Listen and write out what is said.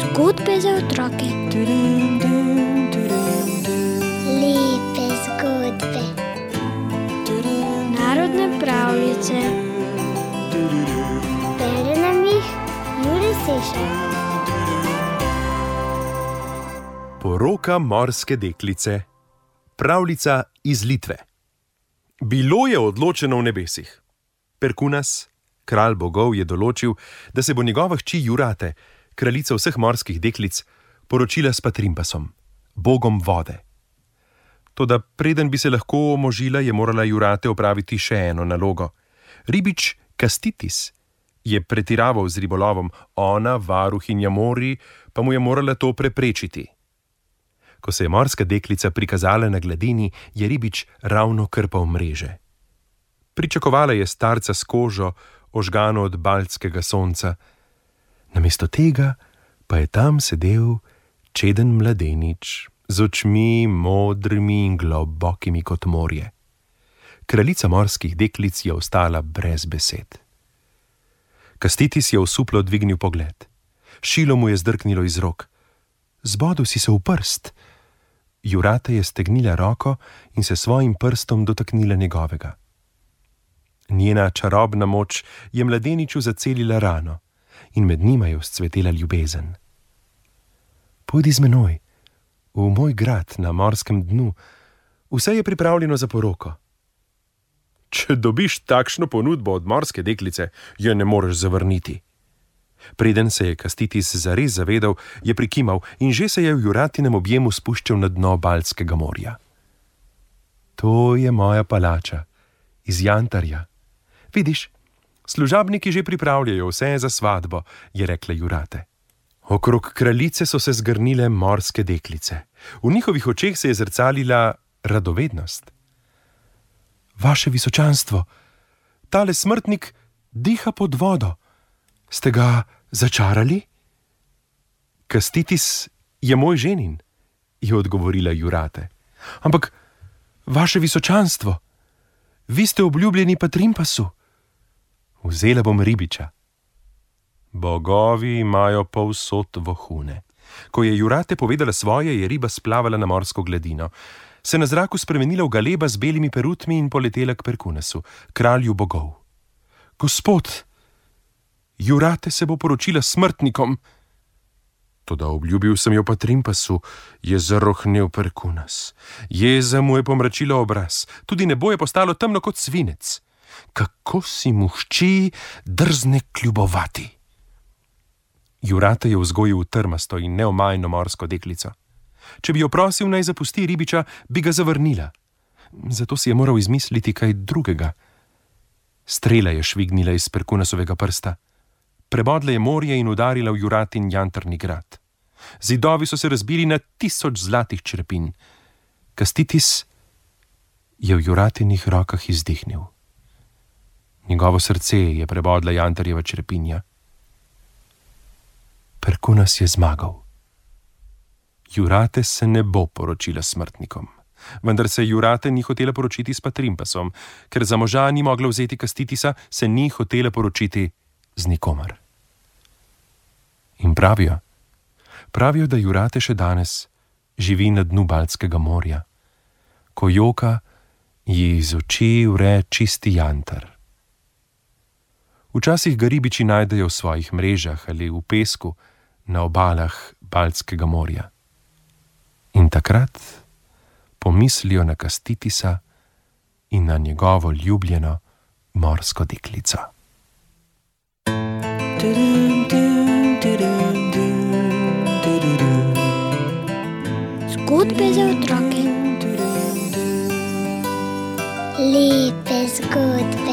Zgodbe za otroke. Lepe zgodbe. Narodne pravljice. Bere nam jih Juri Sešer. Poroka morske deklice, pravljica iz Litve. Bilo je odločeno v nebesih. Perkunas, kralj bogov, je določil, da se bo njegova hči Jurate, kraljica vseh morskih deklic, poročila s Patrimpasom, bogom vode. Toda preden bi se lahko omožila, je morala Jurate opraviti še eno nalogo. Ribič Kastitis je pretiraval z ribolovom, ona, varuhinja mori, pa mu je morala to preprečiti. Ko se je morska deklica prikazala na gladini, je ribič ravno krpal mreže. Pričakovala je starca s kožo, ožgano od baltskega sonca, namesto tega pa je tam sedel čeden mladenič z očmi modrimi in globokimi kot morje. Kraljica morskih deklic je ostala brez besed. Kastitis je osuplo dvignil pogled. Šilo mu je zdrknilo iz rok. Zbodel si se v prst. Jurata je stegnila roko in se svojim prstom dotaknila njegovega. Njena čarobna moč je mladeniču zacelila rano in med njima je vzcvetela ljubezen. Pojdi z menoj, v moj grad na morskem dnu, vse je pripravljeno za poroko. Če dobiš takšno ponudbo od morske deklice, je ne moreš zavrniti. Preden se je Kastitis zares zavedal, je prikimal in že se je v Juratinem objemu spuščal na dno Baltskega morja. To je moja palača, iz Jantarja. Vidiš, služabniki že pripravljajo vse za svatbo, je rekla Jurate. Okrog kraljice so se zgrnile morske deklice. V njihovih očeh se je zrcalila radovednost. Vaše visočanstvo, tale smrtnik diha pod vodo. Ste ga začarali? Kastitis je moj ženin, je odgovorila Jurate. Ampak, vaše visočanstvo, vi ste obljubljeni Patrimpasu. Vzela bom ribiča. Bogovi imajo povsod vohune. Ko je Jurate povedala svoje, je riba splavala na morsko gladino, se na zraku spremenila v galeba z belimi perutmi in poletela k Perkunesu, kralju bogov. Gospod, Jurate se bo poročila smrtnikom. Toda obljubil sem jo Patrimpasu, je zarohnil Perkunas. Jeza mu je pomračila obraz, tudi nebo je postalo temno kot svinec. Kako si mu hči drzne kljubovati? Jurate je vzgojil trmasto in neomajno morsko deklico. Če bi jo prosil naj zapusti ribiča, bi ga zavrnila. Zato si je moral izmisliti kaj drugega. Strela je švignila iz Perkunasovega prsta. Prebodla je morje in udarila v Juratin jantrni grad. Zidovi so se razbili na tisoč zlatih črepin. Kastitis je v Juratinih rokah izdihnil. Njegovo srce je prebodla jantarjeva črepinja. Perkunas je zmagal. Jurate se ne bo poročila smrtnikom. Vendar se Jurate ni hotela poročiti s Patrimpasom, ker za moža ni mogla vzeti Kastitisa, se ni hotela poročiti z nikomer. In pravijo, pravijo, da Jurate še danes živi na dnu Baltskega morja, ko joka ji iz oči vre čisti jantar. Včasih ga ribiči najdejo v svojih mrežah ali v pesku na obalah Baltskega morja. In takrat pomislijo na Kastitisa in na njegovo ljubljeno morsko deklico. Zgodbe za otroke. Lepe zgodbe.